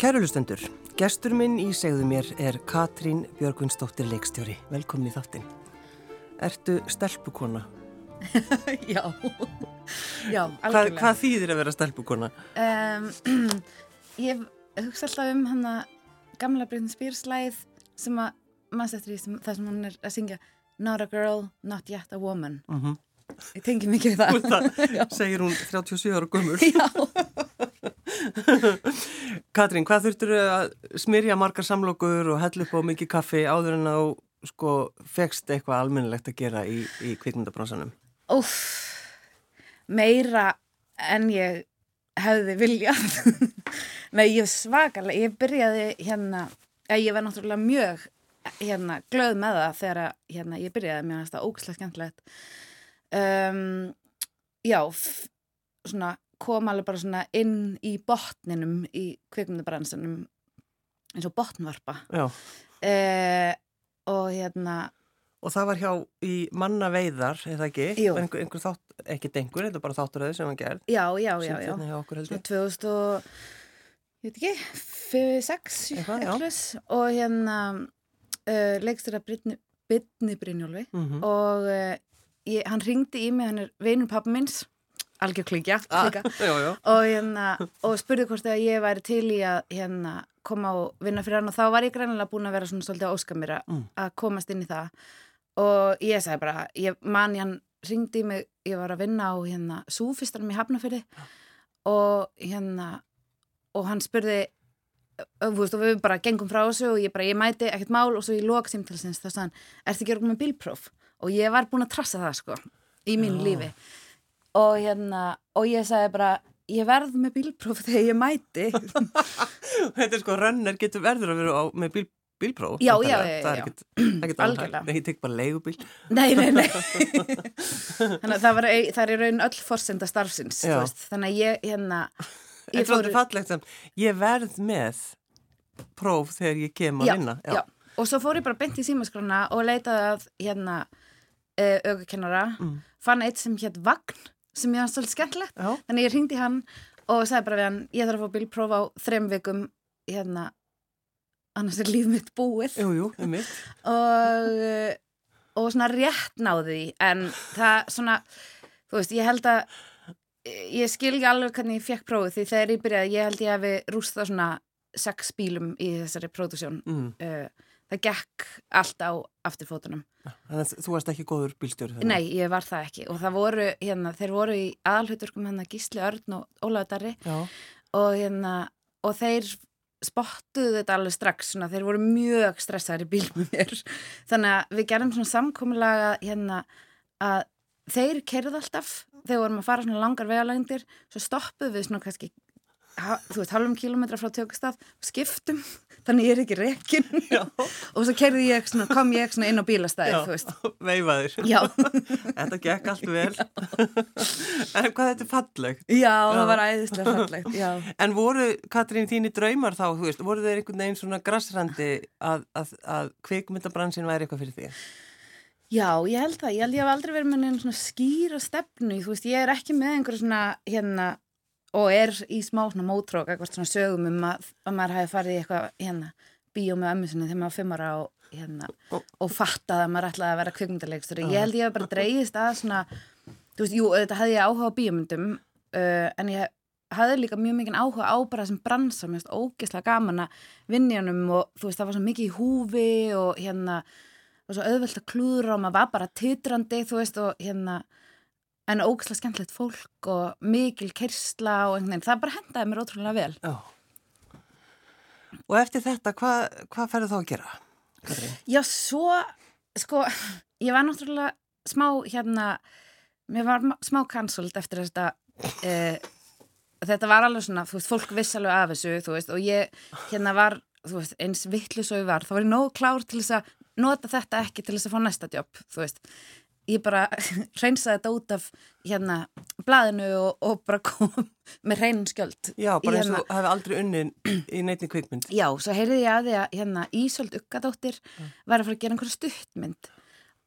Kærulustendur, gestur minn í segðu mér er Katrín Björgvinsdóttir leikstjóri. Velkomin í þáttinn. Ertu stelpukona? Já, já, Hvað, algjörlega. hvað þýðir að vera stelpukona? Um, ég hugsa alltaf um hann að gamla Britney Spears læð sem að, maður því sem, það sem hún er að syngja Not a girl, not yet a woman. Mm Ég tengi mikið það. það segir hún 37 ára gömur. Já, Katrín, hvað þurftur að smyrja margar samlokur og hella upp á mikið kaffi áður en þú sko fegst eitthvað almennilegt að gera í, í kvikmyndabransanum? úff, meira en ég hefði viljað. Nei, ég svakalega, ég byrjaði hérna, ég var náttúrulega mjög hérna glöð með það þegar hérna, ég byrjaði, mér finnst það ógæslega skemmtilegt. Um, já, svona kom alveg bara svona inn í botninum í kvikmyndabransanum eins og botnvarpa. Uh, og hérna, og það var hjá í manna veiðar, eða ekki? Einhver, einhver þátt, ekkert einhver, þetta er bara þátturöði sem var gerð. já, já, já, já. hérna okkur ég. 2000 og, ég veit ekki, 6 Eitthvað, já. og hérna uh, leikstur að Bitni Brynjólfi Mm og uh, ég, hann ringdi í mig, hann er vinur pappa minns, algjör klingja já. og, hérna, og spurði hvort að ég væri til í að hérna, koma og vinna fyrir hann. Og þá var ég greinilega búin að vera svona svolítið að óska mér að, Mm. að komast inn í það. Og ég sagði bara, ég man hann ringdi mig, ég var að vinna á hérna súfistarum í Hafnafyrði og hérna og hann spurði og við bara gengum frá þessu og ég bara, ég mæti ekkert mál og svo í loksimtilsins þá sagði hann, ertu ekki að með bílpróf? Og ég var búin að trassa það sko í mínu lífi og hérna, og ég sagði bara ég verð með bílpróf þegar ég mæti Þetta er sko, rönner getur verður að vera á, með bíl, bílpróf. Já, já, já, Það er já. Algjörlega. Nei, ég tek bara leigubíl. nei, nei, nei þannig að það, var, það er í raun öll forsenda starfsins, Já. þannig að ég hérna fallegt sem, ég verð með próf þegar ég kem að já, vinna. já. og svo fór ég bara beint í símaskrona og leitaði að hérna uh, augakennara, Mm. fann eitt sem hétt Vagn, sem ég var svolítið skemmtilegt Já. þannig ég ringdi hann og sagði bara við hann ég þarf að fá bílpróf á þrem vikum hérna annars er líf mitt búið Jú, jú, mitt. og, og svona rétt náði en það svona þú veist, ég held að ég skil ekki alveg hvernig ég fekk prófið því þegar ég byrjaði, ég held ég að við rústa svona sex bílum í þessari pródusjón Mm. uh, það gekk allt á afturfótunum. Þannig að þú varst ekki góður bílstjóri. þannig. nei, ég var það ekki. Og það voru, hérna, þeir voru í aðalhuturkum hérna Gísli Örn og Já, og hérna, og þeir spottuðu þetta alveg strax svona, þeir voru mjög stressaður í bíl með mér. Þannig að við gerum svona samkomulega hérna að þeir kerðu alltaf þegar við vorum að fara svona langar vegalengdir svo stoppuðu við svona kannski þú veist, halvum kilómetra frá tökustaf skiptum, þannig ég er ekki rekin já, og svo kerði ég svona, kom ég svona inn á bílastæði, já, Þetta gekk allt vel. en hvað þetta er fallegt. já, Já. það var æðislega fallegt já, En voru, Katrín, þínir draumar þá, þú veist, voru þeir einhvern veginn svona grassrandi að, að, að kvikmyndabransin væri eitthvað fyrir því? Já, ég held það. Ég held ég hef aldrei verið með neina svona skýra stefnu. Þú veist, ég er ekki með einhverju svona hérna og er í smá svona mótrók eitthvað svona sögum um að, að maður hafi farið í eitthvað hérna bíó með ömmu sinni þegar maður var fimm ára og hérna Og- fattað að maður ætlaði að vera kvikmyndalegstur. Ég held ég hef bara dreigist að svona, þú veist, jú, þetta hefði ég áhuga á bíómyndum uh, en ég hafði líka mjög mikið áhuga á bara sem bransa, mér finnst ógeðslega gaman að honum og þú veist, það var svo mikið í húfi og hérna og svo auðvelt að klúðra og maður var bara titrandi, þú veist, og hérna en ógeðslega skemmtilegt fólk og mikil kersla og einhvern veginn, það bara hendaði mér ótrúlega vel. Já. Og eftir þetta, hvað, hvað færðu þá að gera? Katrín? Já, svo, sko, ég var náttúrulega smá, hérna, mér var smá cancelled eftir þetta, uh, þetta var alveg svona, þú veist, fólk viss alveg af þessu, þú veist, og ég, hérna, var, þú veist, eins vittlus og ég var, þá var ég nóg klár til þess að nota þetta ekki til þess að fá næsta jobb, þú veist, ég bara reynsaði þetta út af, hérna, blaðinu og, og bara kom með reynum skjöld. Já, bara eins hérna- og hafi aldrei unnin í neittni kvikmynd. Já, svo heyrði ég að því að hérna Ísold Ukkadóttir var að fara að gera einhverja stuttmynd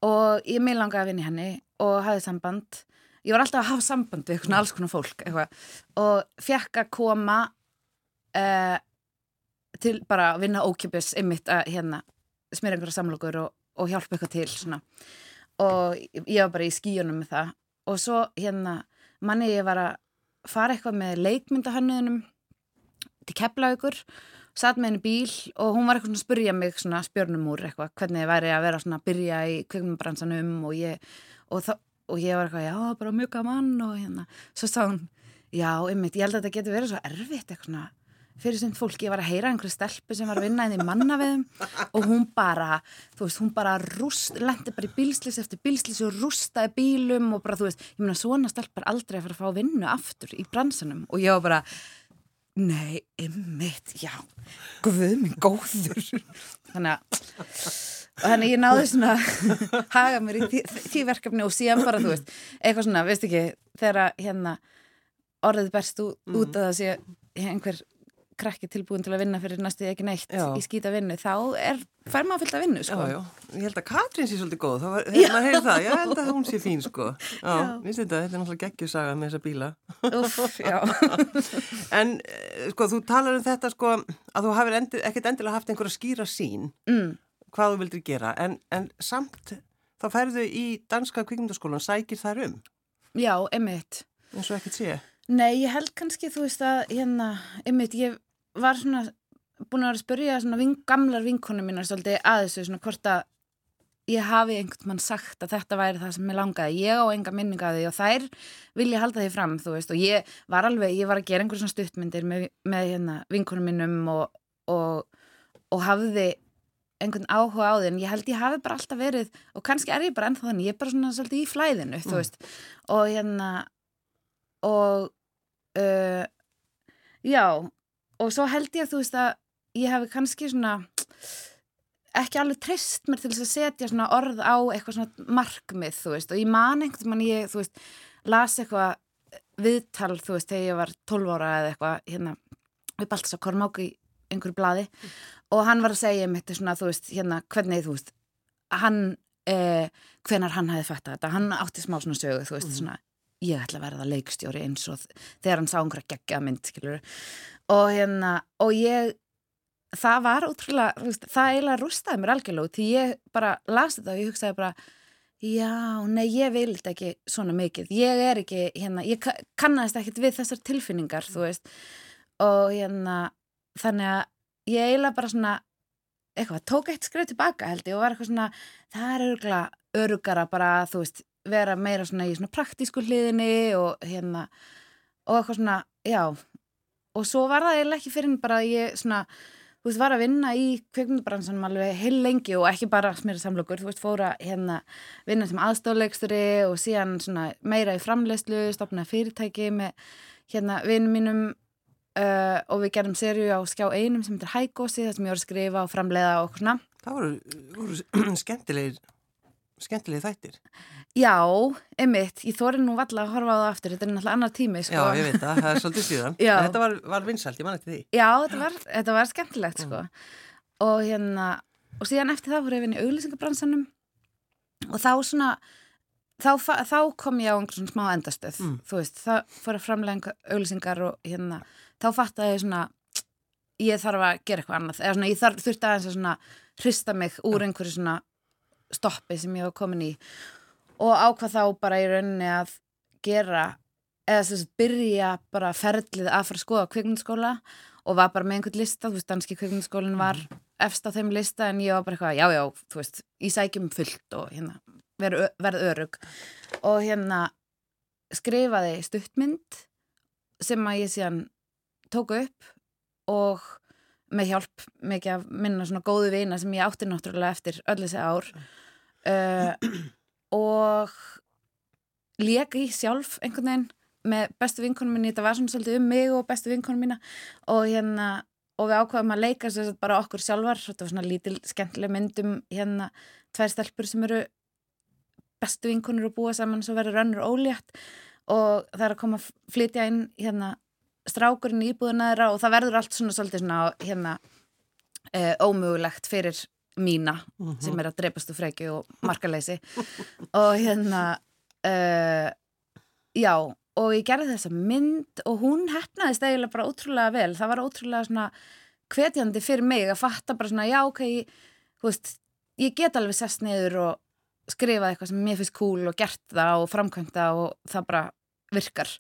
og ég mig langaði að vinna í henni og hafði samband ég var alltaf að hafa samband við svona alls konar fólk eitthvað. og fekk að koma uh, til bara að vinna ókipis einmitt að hérna smera einhverja samlokur og, og hjálpa eitthvað til svona. Og ég var bara í skíunum með það. Og svo hérna manni ég var að fara eitthvað með leikmyndahönnuðunum til Keflaugur satt með henni bíl og hún var eitthvað svona að spyrja mig svona spjörnum úr eitthvað hvernig það væri að vera svona að byrja í kvikmyndabransanum og ég og, og ég var eitthvað, já, bara mjög gaman og hérna, svo sá hún já, einmitt, ég held að þetta getur verið svo erfitt eitthvað svona, fyrir sem fólk ég var að heyra einhverju stelpu sem var að vinna inn í manna við og hún bara þú veist, hún bara rúst, lendi bara í bílslis eftir bílslis og rústaði bílum og bara, þú veist, ég meina, svona stelpar aldrei að fara að fá vinnu aftur í bransanum og ég var bara Nei, ymmit, já, guð minn góður. Þannig að, þannig ég náði svona haga mér í því, því verkefni og síðan bara, þú veist, eitthvað svona, veist ekki, þegar hérna orðið berst út, mm. að það sé einhver krakki tilbúin til að vinna fyrir næstu ekki neitt já. í skýta vinnu, þá er fær maður fyllt að vinnu, sko. Já, já, ég held að Katrín sé svolítið góð, þá var, hefur maður heyrið það, ég held að hún sé fín, sko. Já, sé þetta, þetta er náttúrulega geggjusaga með þessa bíla. Uff, já. en, eh, sko, þú talar um þetta, sko, að þú hafið endi, ekkert endilega haft einhverja skýra sín, mm. hvað þú vildir gera, en, en samt, þá færðu í danska kvikmyndaskólan, sækir þar um? Já, emitt. En svo ekkert sé? Nei, ég held kannski, þú veist að, hérna, emitt, ég var svona búin að vera að spyrja svona ving, gamlar vinkonum mínar svolítið að þessu svona hvort að ég hafi einhvern mann sagt að þetta væri það sem ég langaði, ég á enga minninga því og þær vilja halda því fram þú veist og ég var alveg, ég var að gera einhverjum svona stuttmyndir með, með hérna vinkonum mínum og, og, og hafði einhvern áhuga á því en ég held ég hafi bara alltaf verið og kannski er ég bara ennþá þannig, ég er bara svona svolítið í flæðinu mm. þú veist og hérna og uh, já og svo held ég að þú veist að ég hef kannski svona ekki alveg treyst mér til þess að setja svona orð á eitthvað svona markmið þú veist og ég man einhvern veginn ég þú veist las eitthvað viðtal þú veist þegar ég var 12 ára eða eitthvað hérna við baltas að korma okkur í einhverju bladi mm. og hann var að segja um þetta svona þú veist hérna hvernig þú veist hann eh, hvenar hann hefði fætt þetta hann átti smá svona sögu þú veist mm. svona ég ætla að verða leikstjóri eins og þegar hann sá einhverja geggja mynd og hérna og ég það var útrúlega, veist, það eiginlega rústaði mér algjörlega því ég bara lasi þetta og ég hugsaði bara já, nei, ég vild ekki svona mikið, ég er ekki hérna, ég kannast ekkit við þessar tilfinningar, þú veist. Og hérna, þannig að ég eiginlega bara svona eitthvað, tók eitt skrif tilbaka held ég og var eitthvað svona, það er öruglega örugara bara, þú veist, vera meira svona í svona praktísku hliðinni og hérna, og eitthvað svona, já og svo var það eiginlega ekki fyrir bara að ég svona, þú veist, var að vinna í kveikmyndabransanum alveg heil lengi og ekki bara smýra samlokur, þú veist, fóra hérna vinna sem aðstofleiksturi og síðan svona meira í framlegslu, stopna fyrirtæki með hérna vinnum mínum uh, og við gerum serju á skjá einum sem heitir Hægósi, það sem ég voru að skrifa og framleiða og svona. Það voru, voru skemmtilegir, skemmtilegir þættir. Já, einmitt, ég þóri nú valla að horfa á það aftur, þetta er náttúrulega annar tími sko. Já, ég veit það, það er svolítið síðan. En þetta var, var vinsalt, ég man eftir því. Já, þetta var, þetta var skemmtilegt sko. mm. og hérna, og síðan eftir það voru ég vinni auglýsingabransanum. Og þá svona þá, þá kom ég á einhvern svona smá endastöð. Mm. þú veist, það fór að framlega auglýsingar og hérna, þá fattaði ég svona ég þarf að gera eitthvað annað. Eða svona, ég þarf, þurfti aðeins að svona og ákvað þá bara í rauninni að gera eða þess að byrja bara ferlið að fara að skoða kvikmyndaskóla og var bara með einhvern lista, þú veist, danski kvikmyndaskólinn var mhm. efst á þeim lista en ég var bara eitthvað, já, já, þú veist, ég sækjum fullt og hérna, verð örug og hérna skrifaði stuttmynd sem að ég síðan tóku upp og með hjálp mikið að minna svona góðu vina sem ég átti náttúrulega eftir öll þessi ár uh, og lék í sjálf einhvern veginn með bestu vinkonum minni, þetta var svona svolítið um mig og bestu vinkonum mína og hérna og við ákvaðum að leika sér bara okkur sjálfar. Þetta var svona lítil skemmtileg myndum hérna tvær stelpur sem eru bestu vinkonur og búa saman svo verður önnur ólétt og það er að koma að flytja inn hérna strákurinn í íbúðunæðra og það verður allt svona svolítið svona hérna e, ómögulegt fyrir mína uh -huh. sem er að drepastu freki og markaleysi og hérna uh, já og ég gerði þessa mynd og hún hefnaðist eiginlega bara ótrúlega vel það var ótrúlega svona hvetjandi fyrir mig að fatta bara svona, já, ok, ég, veist, ég get alveg sest niður og skrifað eitthvað sem mér finnst cool og gert það og framkvæmt það og það bara virkar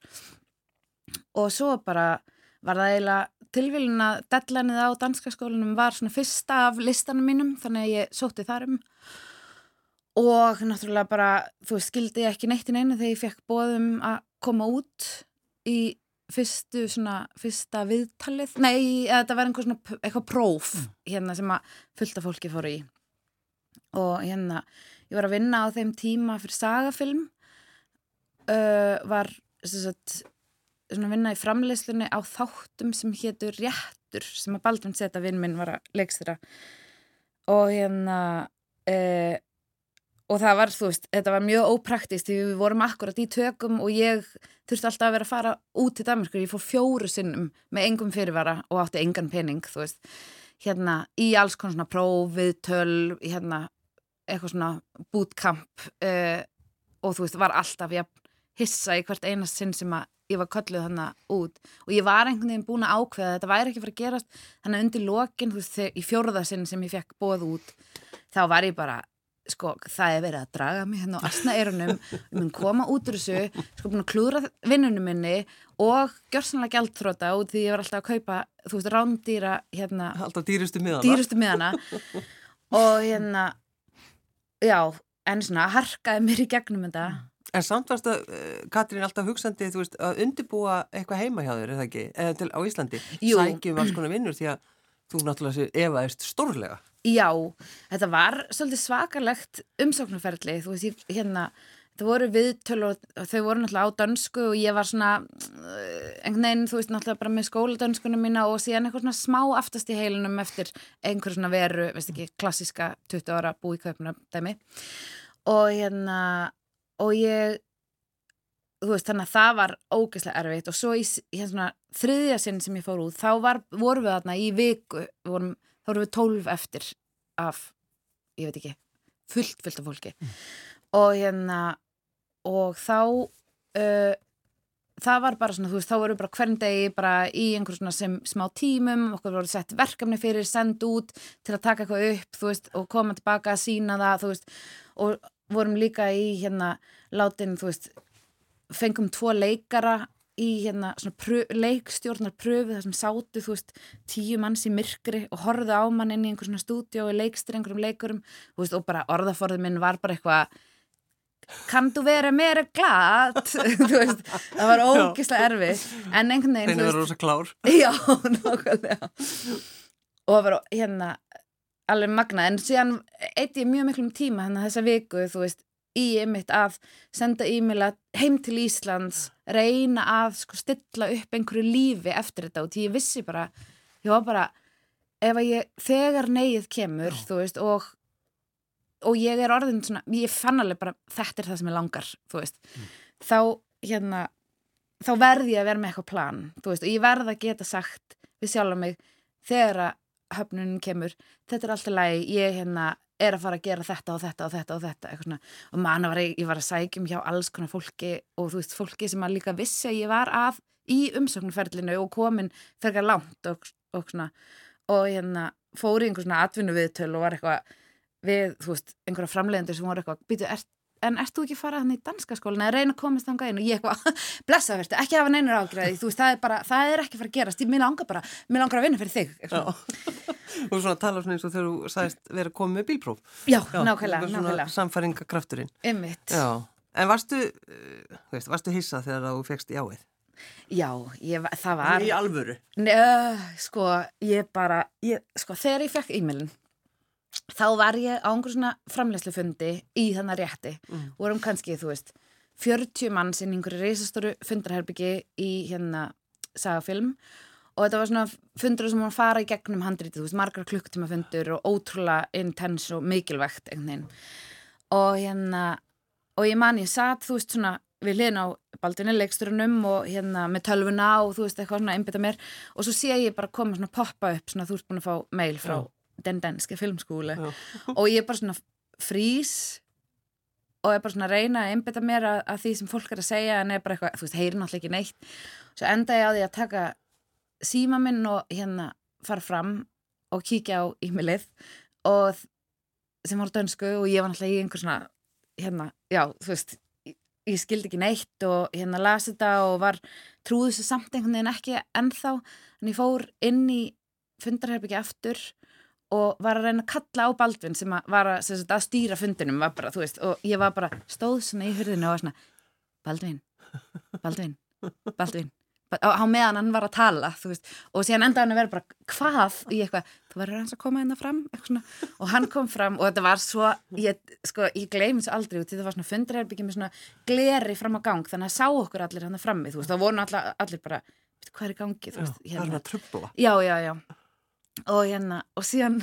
og svo bara var það eiginlega tilvílun að deadlineið á danska skólanum var svona fyrsta af listanum mínum þannig að ég sóti þar um. Og náttúrulega bara þú veist, skildi ég ekki neitt í neina þegar ég fekk bóðum að koma út í fyrstu svona fyrsta viðtalið, nei, þetta var einhver svona eitthvað próf hérna sem að fullta fólki fóru í. Og hérna, ég var að vinna á þeim tíma fyrir sagafilm uh, var sagt, svona vinna í framleyslunni á þáttum sem hétur Réttur sem að Baldvin Seta vinn minn var að leikstýra. Og hérna uh, og það var, þú veist, þetta var mjög ópraktist því við vorum akkurat í tökum og ég þurfti alltaf að vera að fara út til Danmarkur ég fór fjóru sinnum með engum fyrirvara og átti engan pening, þú veist. Hérna í alls konar svona prófið töl, hérna eitthvað svona bootcamp uh, og þú veist, var alltaf ég hissa í hvert einast sinn sem að ég var kölluð þannig út. Og ég var einhvern veginn búin að ákveða að þetta væri ekki fyrir að gerast. Þannig að undir lokin, þú veist, í fjórðasinn sem ég fekk bóð út þá var ég bara sko, það er verið að draga mig hérna á asna erunum ég mun koma út úr þessu sko, búin að klúra vinnunum minni og gjörsanlega gæltróta út því ég var alltaf að kaupa, þú veist, rándýra hérna, alltaf dýrustu miðana. dýrustu miðana. Og hérna já, en svona harkaði mér í gegnum þetta En samt varst að, uh, Katrín, alltaf hugsandi, veist, að undibúa eitthvað heima hjá þér, er það ekki? Eða til á Íslandi, sækjum alls konar vinnur því að þú náttúrulega sér efaðist stórlega. Já, þetta var svolítið svakalegt umsóknarferðli, þú veist, ég, hérna, það voru viðtöl og þau voru náttúrulega á dönsku og ég var svona, uh, einhvern veginn, þú veist, náttúrulega bara með skóladönskunum mína og síðan eitthvað svona smá aftast í heilunum eftir einhver svona veru, veist ekki, klassiska 20 ára búi kaupna dæmi og hérna, og ég, þú veist, þannig að það var ógeðslega erfitt. Og svo í hérna þriðja sinn sem ég fór út, þá var, vorum við þarna í viku, við vorum, þá vorum við tólf eftir af, ég veit ekki, fullt, fullt af fólki. Og hérna, og þá, uh, það var bara svona, þú veist, þá voru bara hvern degi bara í einhver svona sem smá tímum, okkur voru sett verkefni fyrir, send út til að taka eitthvað upp, þú veist, og koma tilbaka að sína það, þú veist, og vorum líka í hérna látin, þú veist, fengum tvo leikara í hérna svona prö, leikstjórnar pröfu þar sem sátu, þú veist, tíu manns í myrkri og horfðu á mann inn í einhver svona stúdíu og leikstir einhverjum leikurum, veist, og bara orðaforðið minn var bara eitthvað kann þú vera meira glatt? Það var ógislega erfið en einhvern veginn, það rosa klár. Já, nákvæmlega. Og það var hérna alveg magna, en síðan eitt ég mjög miklum tíma þannig að þessa viku, þú veist í einmitt að senda e-maila heim til Íslands, reyna að sko stilla upp einhverju lífi eftir þetta. Og því ég vissi bara ég var bara, ef að ég þegar neyið kemur, þú veist og, og ég er orðin svona ég fann alveg bara, þetta er það sem ég langar þú veist, þá hérna þá verð ég að vera með eitthvað plan þú veist, og ég verð að geta sagt við sjálf mig, þegar að höfnunum kemur, þetta er alltaf lægi ég hérna er að fara að gera þetta og þetta og þetta og þetta, og manna var ég, ég var að sækjum hjá alls konar fólki og þú veist, fólki sem að líka vissi að ég var að í umsóknarferlinu og komin fergar langt og, og svona. Og hérna fór í einhver svona atvinnu viðtöl og var eitthvað við, þú veist, einhverja framleiðendur sem voru eitthvað, býtu, er, en ert þú ekki að fara hann í danska skólinu eða reyna að komast þangað inn og ég eitthvað, blessa verður, ekki hafa neinur ágræði þú veist, það er bara, það er ekki að fara að gerast ég langar bara, mér langar að vinna fyrir þig. Og svona tala svona eins og þegar þú sagðist vera að koma með bílpróf. já, Já, nákvæmlega, Samfæringakrafturinn. En varstu, þú veist, varstu hissað þegar þú fegst jáið? já, ég, það var Í alvöru? Njö, sko, ég bara, ég, sko, þegar ég fekk e-mailin, þá var ég á einhver svona framlegslufundi í þannig rétti. Mm. Vorum kannski, þú veist, 40 manns inn í einhverju reisastóru fundarherbyggi í hérna sagafilm og þetta var svona fundur sem var að fara í gegnum handrítið, þú veist, margar klukktíma fundur og ótrúlega intense og mikilvægt einhvern veginn. Og hérna, og ég man, ég satt, þú veist, svona við hliðin á baldinni leiksturinnum og hérna með tölvuna og þú veist eitthvað svona einbytta mér og svo sé ég bara koma svona poppa upp svona þú ert búin að fá mail frá den danske filmskúli. Og ég bara svona frís og er bara svona að reyna að einbytta mér að, að því sem fólk er að segja en er bara eitthvað, þú veist, heyri náttúrulega ekki neitt. Svo enda ég á því að taka síma minn og hérna fara fram og kíkja á e-mailið og sem var dönsku og ég var náttúrulega í einhver svona hérna, já, þú veist ég, ég skildi ekki neitt og hérna las þetta og var, trúði þessu samt einhvern veginn ekki ennþá. En ég fór inn í fundarherbyggi aftur og var að reyna að kalla á Baldvin sem að var að, sem að stýra fundinum bara, veist, og ég var bara stóð svona í hurðinu og var svona Baldvin, Baldvin, Baldvin. Á meðan hann var að tala veist, og síðan endaði hann að vera bara hvað og ég eitthvað, þú verður hans að koma hérna fram og hann kom fram og þetta var svo ég, sko, ég gleymi þessu aldrei út þetta var svona fundarherbyggjum með svona gleri fram á gang þannig að sá okkur allir hann að frammi þá voru allir, allir bara, hvað er í gangi? Veist, já, hérna. það er að trubla já, já, já og hérna, og síðan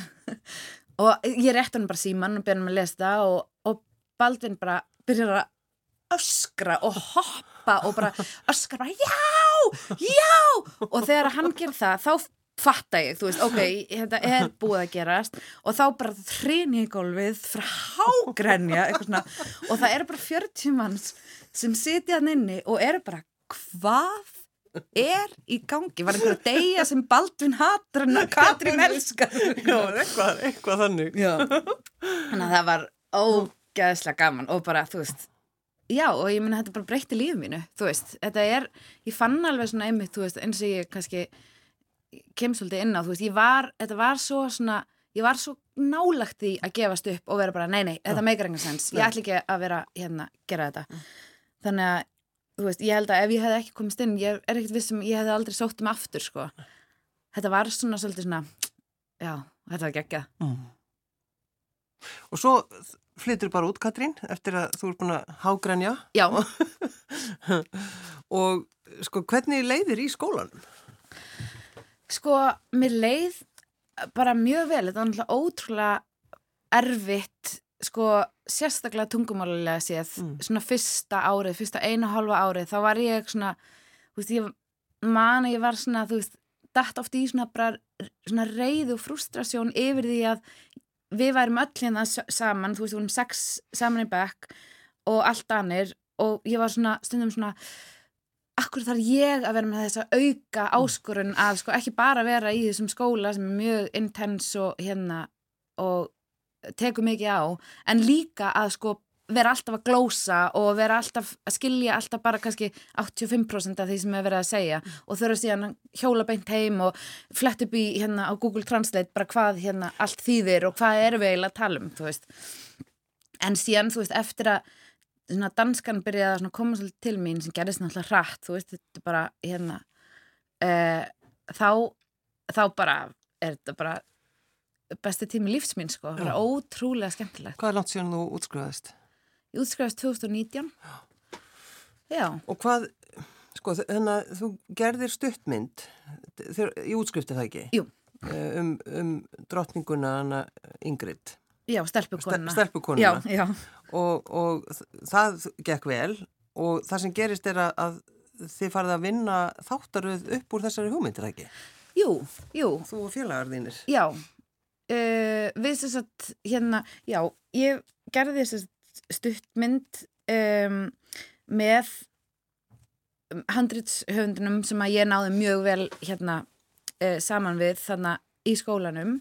og ég rétti hann bara síman og byrjaði með að lesa það og, og Baldvin bara byrjaði að öskra og hoppa og bara öskra bara já, já! Og þegar hann ger það þá fatta ég, þú veist, ok, þetta er búið að gerast og þá bara þrýn ég gólfið frá hágrenja og það er bara 40 manns sem sitja hann inni og eru bara, hvað er í gangi, var einhver að deyja sem Baldvin hattur en Katrín elskar? Já, eitthvað, eitthvað þannig. Já. þannig að það var ógæðslega gaman og bara, þú veist já, og ég minna þetta bara breytti lífið mínu þú veist, þetta er, ég fann alveg svona einmitt, þú veist, eins og ég kannski kem svolítið inn á, þú veist, ég var þetta var svo svona, ég var svo nálagt í að gefast upp og vera bara, nei, nei, þetta meikar engar sens, ég ætl ekki að vera hérna, gera þetta. Þannig að þú veist, ég held að ef ég hef ekki komist inn ég er ekkert vissum, ég hef aldrei sótt um aftur sko, þetta var svona svolítið svona, já, þetta var geggjað. Mm. Og svo flytur bara út Katrín eftir að þú er búin að hágrænja Já. Og sko, hvernig leiðir í skólanum? Sko, mér leið bara mjög vel, þetta var náttúrulega ótrúlega erfitt sko sérstaklega tungumálulega séð mm. svona fyrsta árið, fyrsta einu hálfa árið þá var ég svona þú veist, ég man að ég var svona þú veist, dætt oft í svona bara svona reyð og frustrasjón yfir því að við værum öll hérna saman, þú veist, við vorum sex saman í bekk og allt annir og ég var svona stundum svona akkur þarf ég að vera með þessa auka mm. áskorun að sko ekki bara vera í þessum skóla sem er mjög intens og hérna og teku mikið á en líka að sko vera alltaf að glósa og vera alltaf að skilja alltaf bara kannski 85% af því sem við verðum að segja mm. og þurfa síðan hjóla beint heim og flett upp í hérna á Google Translate bara hvað hérna allt þýðir og hvað eru við eiginlega að tala um, þú veist en síðan, þú veist, eftir að svona danskan byrjaði að koma svolítið til mín sem gerðist náttúrulega hratt, þú veist þetta bara, hérna uh, þá, þá bara er þetta bara besti tími lífsminn sko, það var ótrúlega skemmtilegt. Hvað er langt síðan þú útskrifaðist? Ég útskrifaðist 2019. Já. Já. Og hvað, sko, þannig að þú gerðir stuttmynd, ég útskrifti það ekki? Jú. Eh, um, um drottninguna hana Ingrid. Já, stelpukonuna. Stelpukonuna. Já, já. Og, og það gekk vel og það sem gerist er að þið farið að vinna þáttaröð upp úr þessari hugmyndir, ekki? Jú, jú. Þú og félagar þínir. Já, uh, við þess að hérna, já, ég gerði þess stuttmynd um, með handritshöfundunum sem að ég náði mjög vel hérna uh, saman við þannig í skólanum.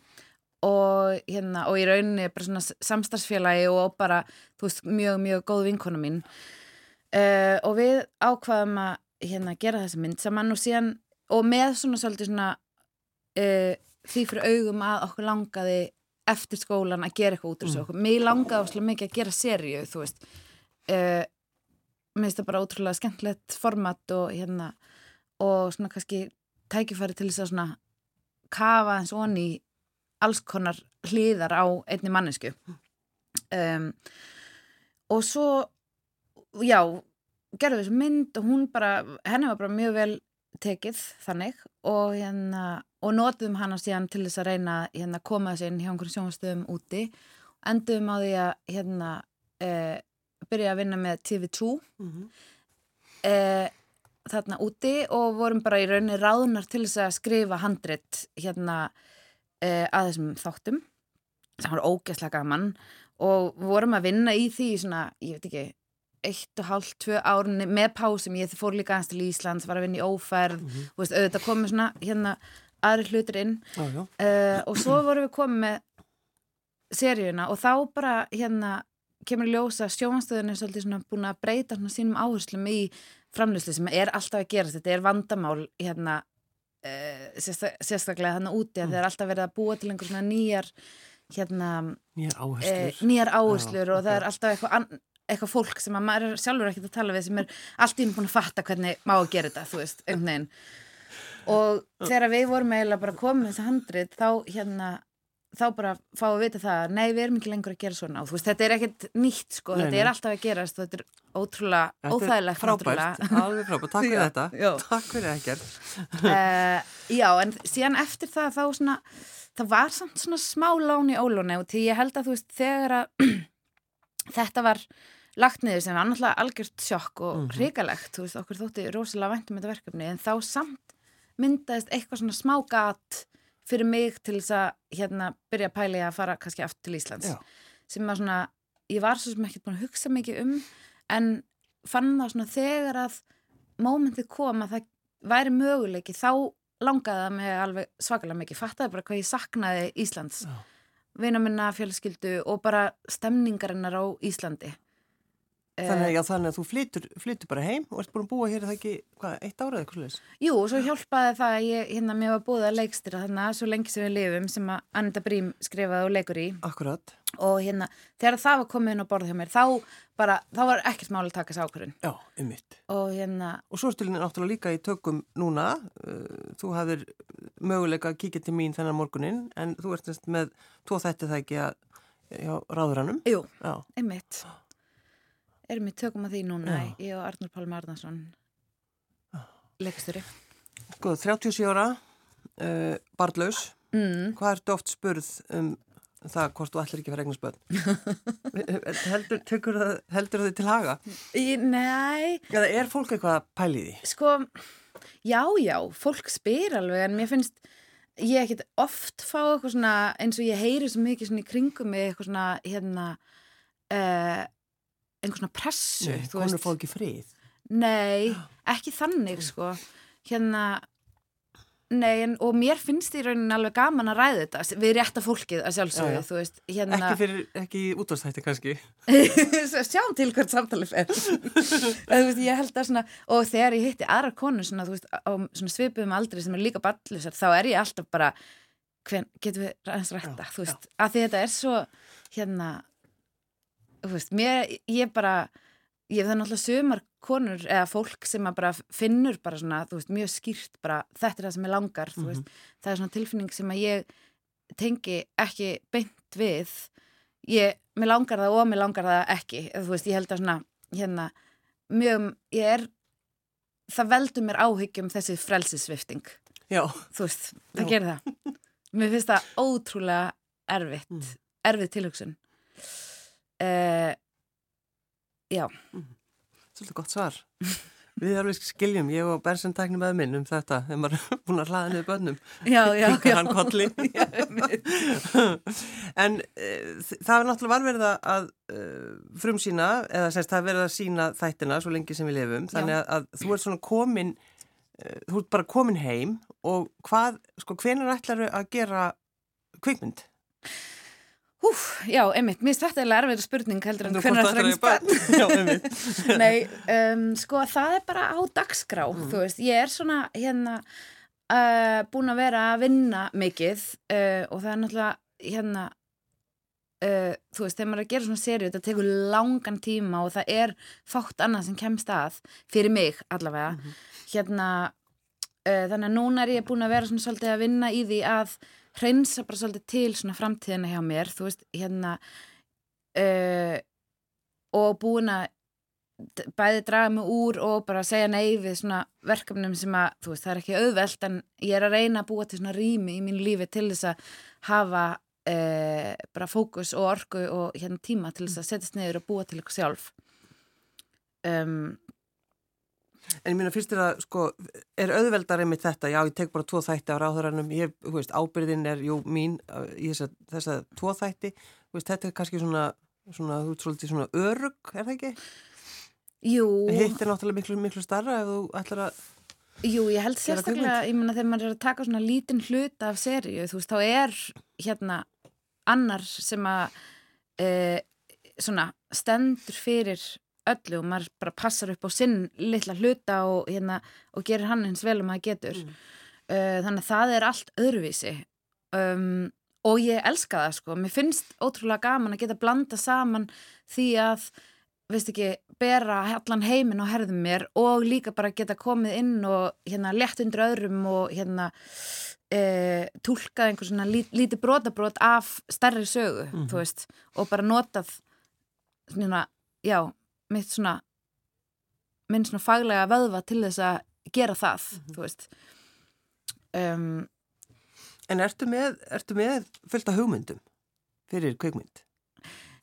Og hérna og í rauninni bara svona samstagsfélagi og bara þú veist mjög mjög góð vinkona mín. Uh, og við ákvaðum að hérna gera þessa mynd saman og síðan og með svona svolítið svona uh, því fyrir augum að okkur langaði eftir skólan að gera eitthvað út af þessu okkur. Mér langaði óslulega mikið að gera sériu, þú veist. Uh, mér finnst það bara ótrúlega skemmtilegt format og hérna og svona kannski tækifæri til þess að svona kafa eins og onni alls konar hlýðar á einni mannesku. Um, og svo, já, gerði þessu mynd og hún bara, henni var bara mjög vel tekið þannig og hérna og notum hana síðan til þess að reyna hérna koma þessi inn hjá einhverjum sjónastöðum úti endum á því að hérna e, byrja að vinna með TV2 mm -hmm. e, þarna úti og vorum bara í rauninni ráðunar til þess að skrifa handrit hérna e, að þessum þáttum sem var ógeðslega gaman og vorum að vinna í því svona, ég veit ekki eitt og hálf, tvö árunni með pásum, ég fór líka aðeins til Íslands, var að vinna í óferð mm -hmm. veist, auðvitað komið svona hérna aðri hlutir inn. Já, já. uh, og svo vorum við komið með seríuna og þá bara hérna kemur ljósa sjófanstöðun er svolítið svona búin að breyta svona sínum áherslum í framlýslu sem er alltaf að gera þetta er vandamál hérna uh, sérsta, sérstaklega þannig úti að það er alltaf verið að búa til einhver svona nýjar hérna Nýjar uh, áherslur. nýjar áherslur Já, og það er alltaf eitthvað eitthvað fólk sem að maður sjálfur ekkert að tala við sem er allt í einu búin að fatta hvernig má að gera þetta, þú veist, einhvern veginn og þegar við vorum eiginlega bara komið þessi handrit þá hérna þá bara fáum við vita það að nei, við erum ekki lengur að gera svona og þú veist, þetta er ekkert nýtt sko, Nei, þetta nei. er alltaf að gerast og þetta er ótrúlega óþægilegt Frábært, alveg frábært. Takk fyrir þetta. já. Takk fyrir ekkert. uh, já, en síðan eftir það þá svona, það var samt svona smá lán í ólóni og því ég held að þú veist, þegar að þetta var lagt niður sem var náttúrulega algjört sjokk og Mhm. hrikalegt, þú veist, okkur þótti rosalega væntum þetta verkefni, en þá samt myndaðist eitthvað svona smá gat fyrir mig til þess að hérna byrja að pæli að fara kannski aftur til Íslands Já. sem var svona, ég var svo sem ekki búin að hugsa mikið um en fann það svona þegar að mómentið kom að það væri möguleiki þá langaði það mig alveg svakalega mikið, fattaði bara hvað ég saknaði Íslands, Já. vina minna fjölskyldu og bara stemningarinnar á Íslandi Þannig, já, þannig að þú flytur, flytur bara heim og ert búin að búa hér, það ekki, hvað, eitt árað eitthvað sluðis? Jú, og svo hjálpaði það að ég, hérna, mér var búið að leikstýra þarna svo lengi sem við lifum sem að Anita Brím skrifaði og leikur í Akkurat. og hérna, þegar það var komið inn á borð hjá mér, þá bara, þá var ekkert máli að taka þessi ákvörðun Já, um mitt. og hérna, Og svo ertu náttúrulega líka í tökum núna, uh, þú hafðir möguleika að kíkja til mín þennan erum við tökum að því núna Já. ég og Arnur Pálmi Arnarsson leikstjóri sko, 37 ára, uh, barnlaus, mm. hvað ertu oft spurð um það hvort þú ætlir ekki að vera eignarspöld? heldur, tekur það, heldur það til haga? Í, Nei, Eða er fólk eitthvað að pæli því? sko já, já, fólk spyr alveg en mér finnst ég ekkit oft fá eitthvað svona eins og ég heyri svo mikið svona í kringum mig eitthvað svona hérna uh, einhver svona pressu Nei, konur veist. fá ekki frið. Nei, ekki þannig sko hérna Nei, en, og mér finnst í rauninni alveg gaman að ræða þetta við rétta fólkið að sjálfsögðu, Já, já. þú veist hérna, Ekki fyrir, ekki útvarstætti kannski. sjáum til hvert samtali fer þú veist, ég held að svona og þegar ég hitti aðrar konur svona, veist, á svipuðum aldri sem er líka ballusar, þá er ég alltaf bara hvern, getum við aðeins rætta Já, þú veist, að því þetta er svo hérna veist, mér, ég bara ég það er náttúrulega sumar konur eða fólk sem að bara finnur bara svona, þú veist, mjög skýrt bara þetta er það sem ég langar, þú veist, það er svona tilfinning sem að ég tengi ekki beint við. Ég, mér langar það og mér langar það ekki. Þú veist, ég held að svona hérna, mjög, ég er það veldur mér áhyggjum þessi frelsisvifting, Já, þú veist það Já. gerir það, mér finnst það ótrúlega erfitt, Mm. erfið tilhugsun uh, já svolítið gott svar. Við alveg skiljum, ég og Benson tæknum með minn um þetta, þegar maður er búin að hlaða niður bönnum. já, já, já. en uh, það er náttúrulega varverið að uh, frumsýna, eða semst það er verið að sína þættina svo lengi sem við lifum, þannig að, að þú ert svona komin, þú ert bara komin heim og hvað, sko, hvenær ætlar að gera kvikmynd? Húf, já, einmitt, mér finnst þetta eiginlega erfið spurning heldur en hvernig það er Já, einmitt. Nei, um, sko það er bara á dagskrá, Mm. þú veist, ég er svona hérna uh, búin að vera að vinna mikið uh, og það er náttúrulega hérna uh, þú veist, þegar maður er að gera svona sériu þetta tekur langan tíma og það er fátt annað sem kemst að fyrir mig allavega, Mhm. hérna uh, þannig að núna er ég búin að vera svona svolítið að vinna í því að hreinsa bara svolítið til svona framtíðina hjá mér, þú veist, hérna uh, og búin að bæði draga mig úr og bara segja nei við svona verkefnum sem að, þú veist, það er ekki auðvelt en ég er að reyna að búa til svona rými í mínu lífi til þess að hafa uh, bara fókus og orku og hérna tíma til þess að setjast niður og búa til eitthvað sjálf. Um, En ég minna fyrst er að, sko, er auðveldar einmitt þetta, já, ég tek bara tvo þætti á ráðurannum, ég, þú veist, ábyrðin er, jú, mín, uh, í þessa, þessa tvo þætti, þú veist, þetta er kannski svona, svona, þú ert svolítið svona örug, er það ekki? Jú, Hitt er náttúrulega miklu, miklu starra ef þú ætlar að Jú, ég held sérstaklega, ég meina þegar maður er að taka svona lítinn hluta af seríu, þú veist, þá er hérna annar sem að e, svona stendur fyrir öllu og maður bara passar upp á sinn litla hluta og hérna og gerir hann eins vel um að getur mm. uh, þannig að það er allt öðruvísi um, og ég elska það sko, mér finnst ótrúlega gaman að geta blanda saman því að veist ekki, bera allan heiminn á herðum mér og líka bara geta komið inn og hérna lett undir öðrum og hérna e, tólkað einhver svona lí, lítið brotabrót af stærri sögu, mm -hmm. þú veist og bara notað svona, já, mitt svona minn svona faglega vöðva til þess að gera það, mm -hmm. þú veist um, En ertu með, ertu með fylgta hugmyndum fyrir kveikmynd?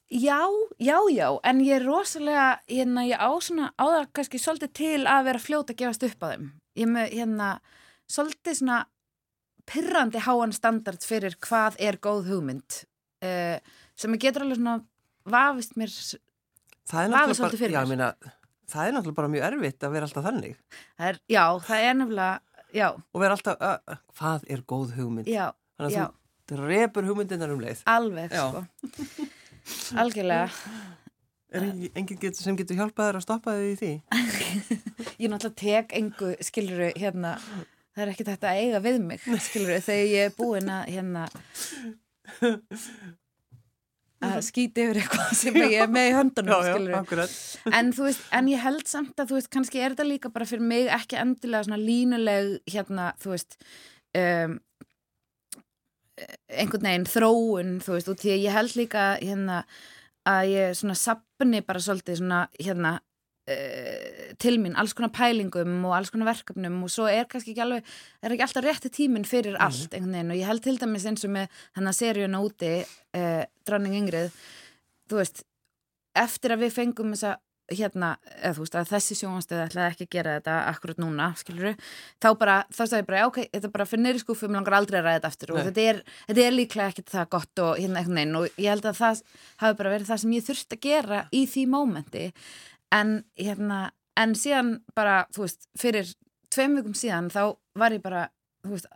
Já, já, já, en ég er rosalega, hérna, ég á svona, á það kannski svolítið til að vera fljóta að gefast upp á þeim. Ég með, hérna, svolítið svona pyrrandi háan standard fyrir hvað er góð hugmynd, uh, sem ég getur alveg svona vafist mér, vafist svolítið fyrir mér. Já, minna, það er náttúrulega bara mjög erfitt að vera alltaf þannig. Það er, já, það er nefnilega, já. Og vera alltaf, uh, hvað er góð hugmynd? Já, Þannig að þú drefur hugmyndinar um leið. Alveg, sko. Algjörlega. Er enginn get, sem getur hjálpað þér að stoppa þig í því? Ég náttúrulega tek engu, skiluru, hérna, það er ekki þetta að eiga við mig, skiluru, þegar ég er búin að, hérna, að skýti yfir eitthvað sem ég er með í höndunum. En þú veist, en ég held samt að, þú veist, kannski er þetta líka bara fyrir mig ekki endilega svona línuleg, hérna, þú veist, um, einhvern veginn þróun, þú veist, og því ég held líka, hérna, að ég svona sapni bara svolítið svona, hérna, uh, til mín, alls konar pælingum og alls konar verkefnum og svo er kannski ekki alveg, er ekki alltaf rétti tíminn fyrir allt, einhvern veginn, og ég held til dæmis eins og með hann að seríuna úti, uh, Dranning Ingrið, þú veist, eftir að við fengum þessa hérna, eða þú veist að þessi sjónastöð ætlaði ekki að gera þetta akkurat núna skiluru, þá bara, þá sagði ég bara ok, þetta bara fyrir neyri skúfum, langar aldrei að ræða þetta aftur. Og þetta er, þetta er líklega ekki það gott og hérna einhvern veginn. Og ég held að það hafi bara verið það sem ég þurfti að gera í því mómenti. En hérna, en síðan bara, þú veist, fyrir tveim vikum síðan þá var ég bara þú veist,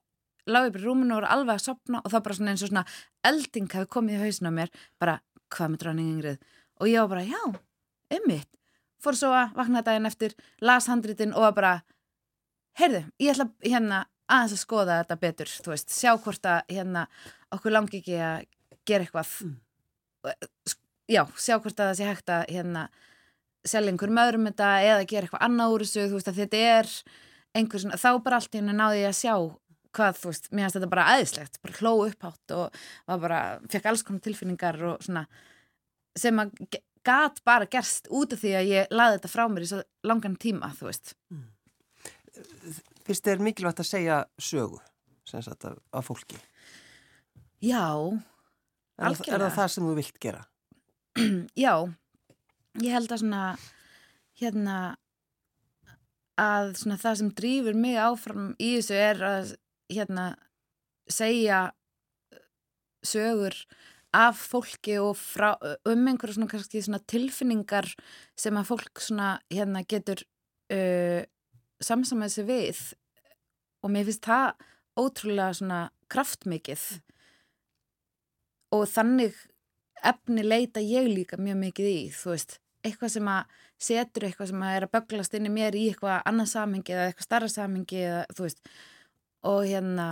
lág ég bara í rúminu og var alveg að sopna og þá bara svona eins og svona elding hafi komið í hausinu á mér, bara hvað með dranning yngrið og ég var bara, já, ummitt fór svo að vakna daginn eftir las handritin og var bara heyrðu, ég ætla hérna aðeins að skoða þetta betur, þú veist, sjá hvort að hérna okkur langi ekki að gera eitthvað. Mm. já, sjá hvort að það sé hægt að hérna selja einhverjum öðrum þetta eða gera eitthvað annað úr þessu, þú veist, að þetta er einhver svona, þá bara allt í hennu náði ég að sjá hvað, þú veist, mér finnst þetta bara aðeinslegt, bara hló upphátt og var bara, fekk alls konar tilfinningar og svona sem að gat bara gerst út af því að ég laði þetta frá mér í svo langan tíma, þú veist. Fyrst er mikilvægt að segja sögu, sem sagt, af, af fólki. Já, Er, það- er Algjörlega. það það sem þú vilt gera? já, ég held að svona, hérna, að svona það sem drýfur mig áfram í þessu er að, hérna, segja sögur af fólki og frá, um einhverja svona kannski svona tilfinningar sem að fólk svona hérna getur uh, samsamað sig við. Og mér finnst það ótrúlega svona kraftmikið. Og þannig efni leita ég líka mjög mikið í, þú veist, eitthvað sem að setur eitthvað sem að er að böglast inn í mér í eitthvað annað samhengi eða eitthvað starra samhengi eða þú veist, og hérna,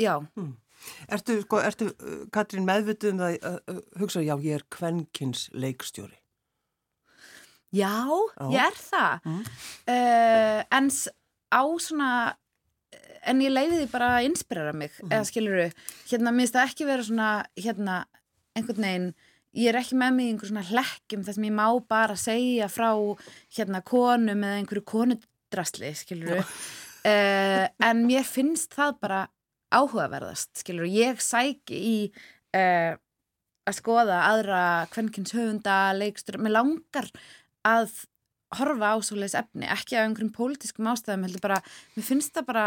já, Ertu, sko, ertu, uh, Katrín, meðvituð um það að hugsa, já, ég er kvenkins leikstjóri. já, Já. ég er það, Mm. uh, en á svona, en ég leiði því bara að inspirera mig, eða skilur hérna, minnst það ekki vera svona, hérna, einhvern veginn, ég er ekki með mig í einhver svona hlekkjum þar sem ég má bara segja frá hérna konum eða einhverju konudrasli, skilur uh, en mér finnst það bara áhugaverðast, skilur ég sæki í uh, að skoða aðra kvenkins höfunda, leikstur, mér langar að horfa á svoleiðis efni, ekki af einhverjum pólitískum ástæðum, heldur bara, mér finnst það bara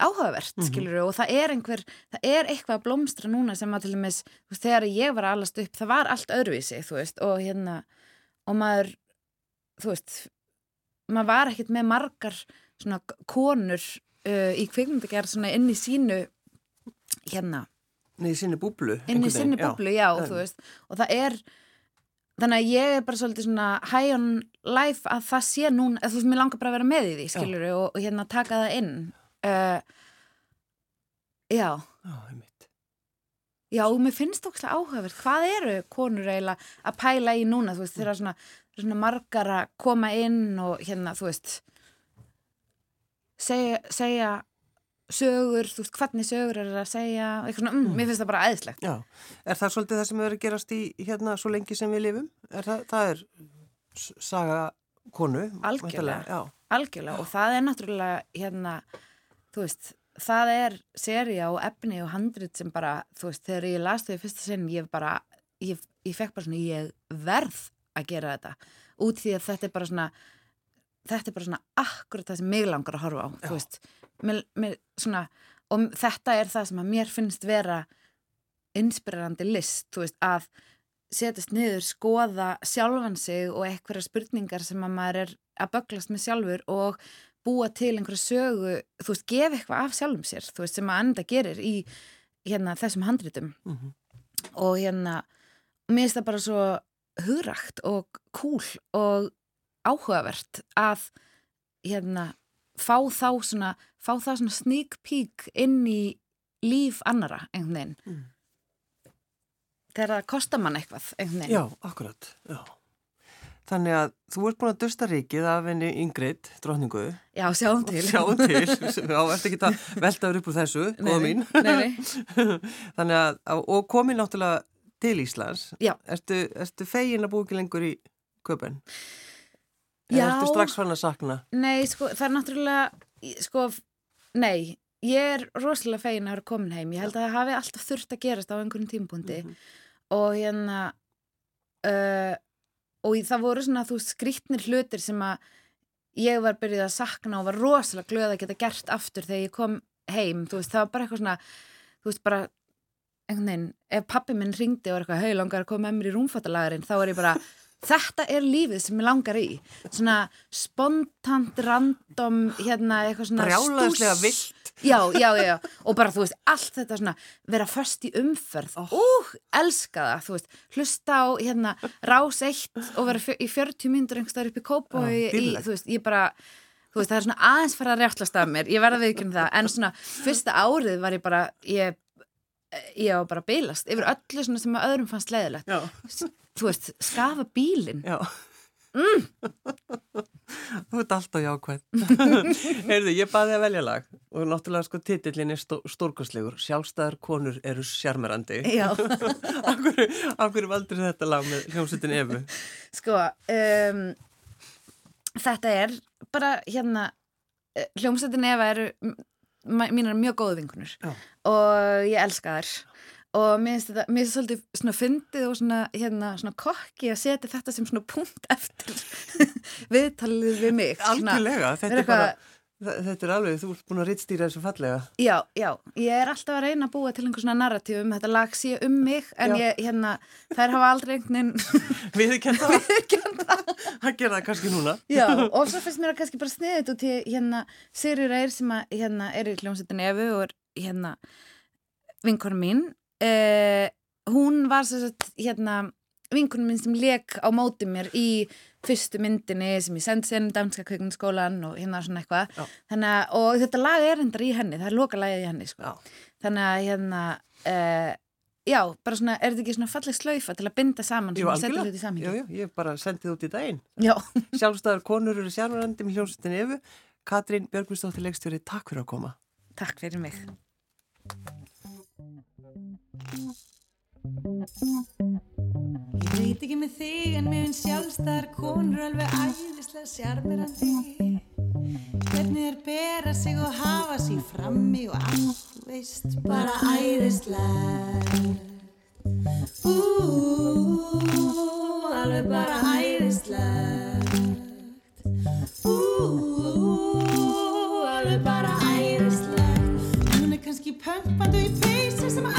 áhugavert, mm Mhm. og það er einhver, það er eitthvað að blómstra núna sem að til dæmis, þú veist, þegar ég var að alast upp, það var allt öðruvísi, þú veist, og hérna, og maður, þú veist, maður var ekkert með margar svona konur uh, í kvikmyndagerð svona inn í sínu hérna Nei, í sinni búblu. inn í já. búblu, já, En- þú veist og það er þannig að ég er bara svolítið svona high on life að það sé núna, þú veist, mér langar bara að vera með í því skilur og, og hérna taka það inn uh, já Já, einmitt. já, og mér finnst það ókslega áhugavert hvað eru konur eiginlega að pæla í núna þú veist, þeirra svona, svona margar að koma inn og hérna, þú veist segja, segja sögur, þú veist, hvernig sögur er að segja, eitthvað svona, mm, mér finnst það bara æðislegt Já, er það svolítið það sem hefur að gerast í hérna svo lengi sem við lifum? Er það, það er saga konu? Algjörlega. algjörlega og það er náttúrulega hérna, þú veist það er seria og efni og handrit sem bara, þú veist, þegar ég las þau í fyrsta sinn, ég bara, ég, ég fekk bara svona, ég verð að gera þetta út því að þetta er bara svona þetta er bara svona akkurat það sem mig langar að horfa á, Já. þú veist mér, mér, svona, og þetta er það sem að mér finnst vera inspirerandi list, þú veist, að setjast niður, skoða sjálfan sig og eitthvað spurningar sem að maður er að böglast með sjálfur og búa til einhverja sögu, þú veist, gefa eitthvað af sjálfum sér, þú veist, sem að enda gerir í hérna þessum handritum Mhm. og hérna mér finnst það bara svo hugrakt og cool og áhugavert að hérna fá þá svona, fá þá svona sneak peek inn í líf annara einhvern veginn Mm. þegar það kostar mann eitthvað einhvern veginn já, akkurat, já. Þannig að þú ert búin að dusta ríkið af henni Ingrid, drotningu. Já, sjáum til Sjáum til, já, eftir ekki að velta þér upp úr þessu, góða mín. nei, nei. Þannig að, og komin náttúrulega til Íslands. Já. Ertu, ertu fegin að búi ekki lengur í köpen? Já. Ertu strax fann að sakna? Nei, sko, það er náttúrulega sko, nei ég er rosalega fegin að vera komin heim ég held að það hafi alltaf þurft að gerast á einhverjum tímpundi Mhm. og hérna uh, og það voru svona þú skrýtnir hlutir sem að ég var byrjuð að sakna og var rosalega glöð að geta gert aftur þegar ég kom heim þú veist, það var bara eitthvað svona þú veist, bara einhvern veginn, ef pappi minn ringdi og var eitthvað, hei, langar að koma með mér í rúmfattalagarinn þá er ég bara, þetta er lífið sem ég langar í, svona spontant, random hérna, eitthvað svona Brjálæðislega stúss. villt. Já, já, já, og bara þú veist, allt þetta svona, vera föst í umferð, Oh. úh, elska það, þú veist, hlusta á, hérna, rás eitt og vera fjö, í 40 mínútur einhverstaðar upp í kópa Já, í, í, þú veist, ég bara, þú veist, það er svona aðeins fara að rjáttlast af mér, ég verða við ekki um það, en svona, fyrsta árið var ég bara, ég, ég var bara að bilast yfir öllu svona sem að öðrum fannst leiðilegt, Já, þú veist, skafa bílinn, já. Þú ert alltaf jákvæð. Heyrðu, ég baði að velja lag og náttúrulega sko titillin er stó, stórkostlegur. Sjálfstæðar konur eru sjarmerandi. já, Akkur, akkur valdur þetta lag með hljómsveitin Efu? sko, um, þetta er bara, hérna, eh, hljómsveitin Eva eru mínar mjög góðu vinkunur og ég elska þær. Og mér finnst þetta, mér finnst svolítið svona fyndið og svona, hérna, svona kokki að setja þetta sem svona punkt eftir viðtalið við mig. Algjörlega, þetta er bara, þetta er alveg, þú ert búin að rittstýra þessu fallega. Já, já, ég er alltaf að reyna að búa til einhver svona narratíf um þetta lag sé um mig en Já. ég, hérna, þær hafa aldrei einhvern veginn Við ekki það? Það kannski núna. Já, og svo finnst mér að kannski bara sniðið út í hérna Sigri Reyr sem að hérna er í hljómsveitin Efu og er hérna vinkonu mín uh, hún var svo að hérna vinkonu mín sem leik á móti mér í fyrstu myndinni sem ég sendi sinn danska kvikmyndaskólan og hérna svona eitthvað og þetta lag er endar í henni það er loka lagið í henni sko. Þannig að hérna uh, já, bara svona, er þetta ekki svona falleg slaufa til að binda saman Jú, sem að setja hluti í samhengi já, ég bara sendið út í daginn. já, Sjálfstæðar konur eru sjarmerandi með hljómsveitin Efu. Katrín Björgvinsdóttir leikstjóri, takk fyrir að koma. takk fyrir mig Ég veit ekki með þig en mér finnst sjálfstæðar konur alveg æðislega sjarmirandi Hvernig þær bera sig og hafa sig frammi og allt, veist, bara æðislega. Ú, alveg bara æðislega Ú, alveg bara æðislega Hún er kannski pömpandi í peysu sem öllum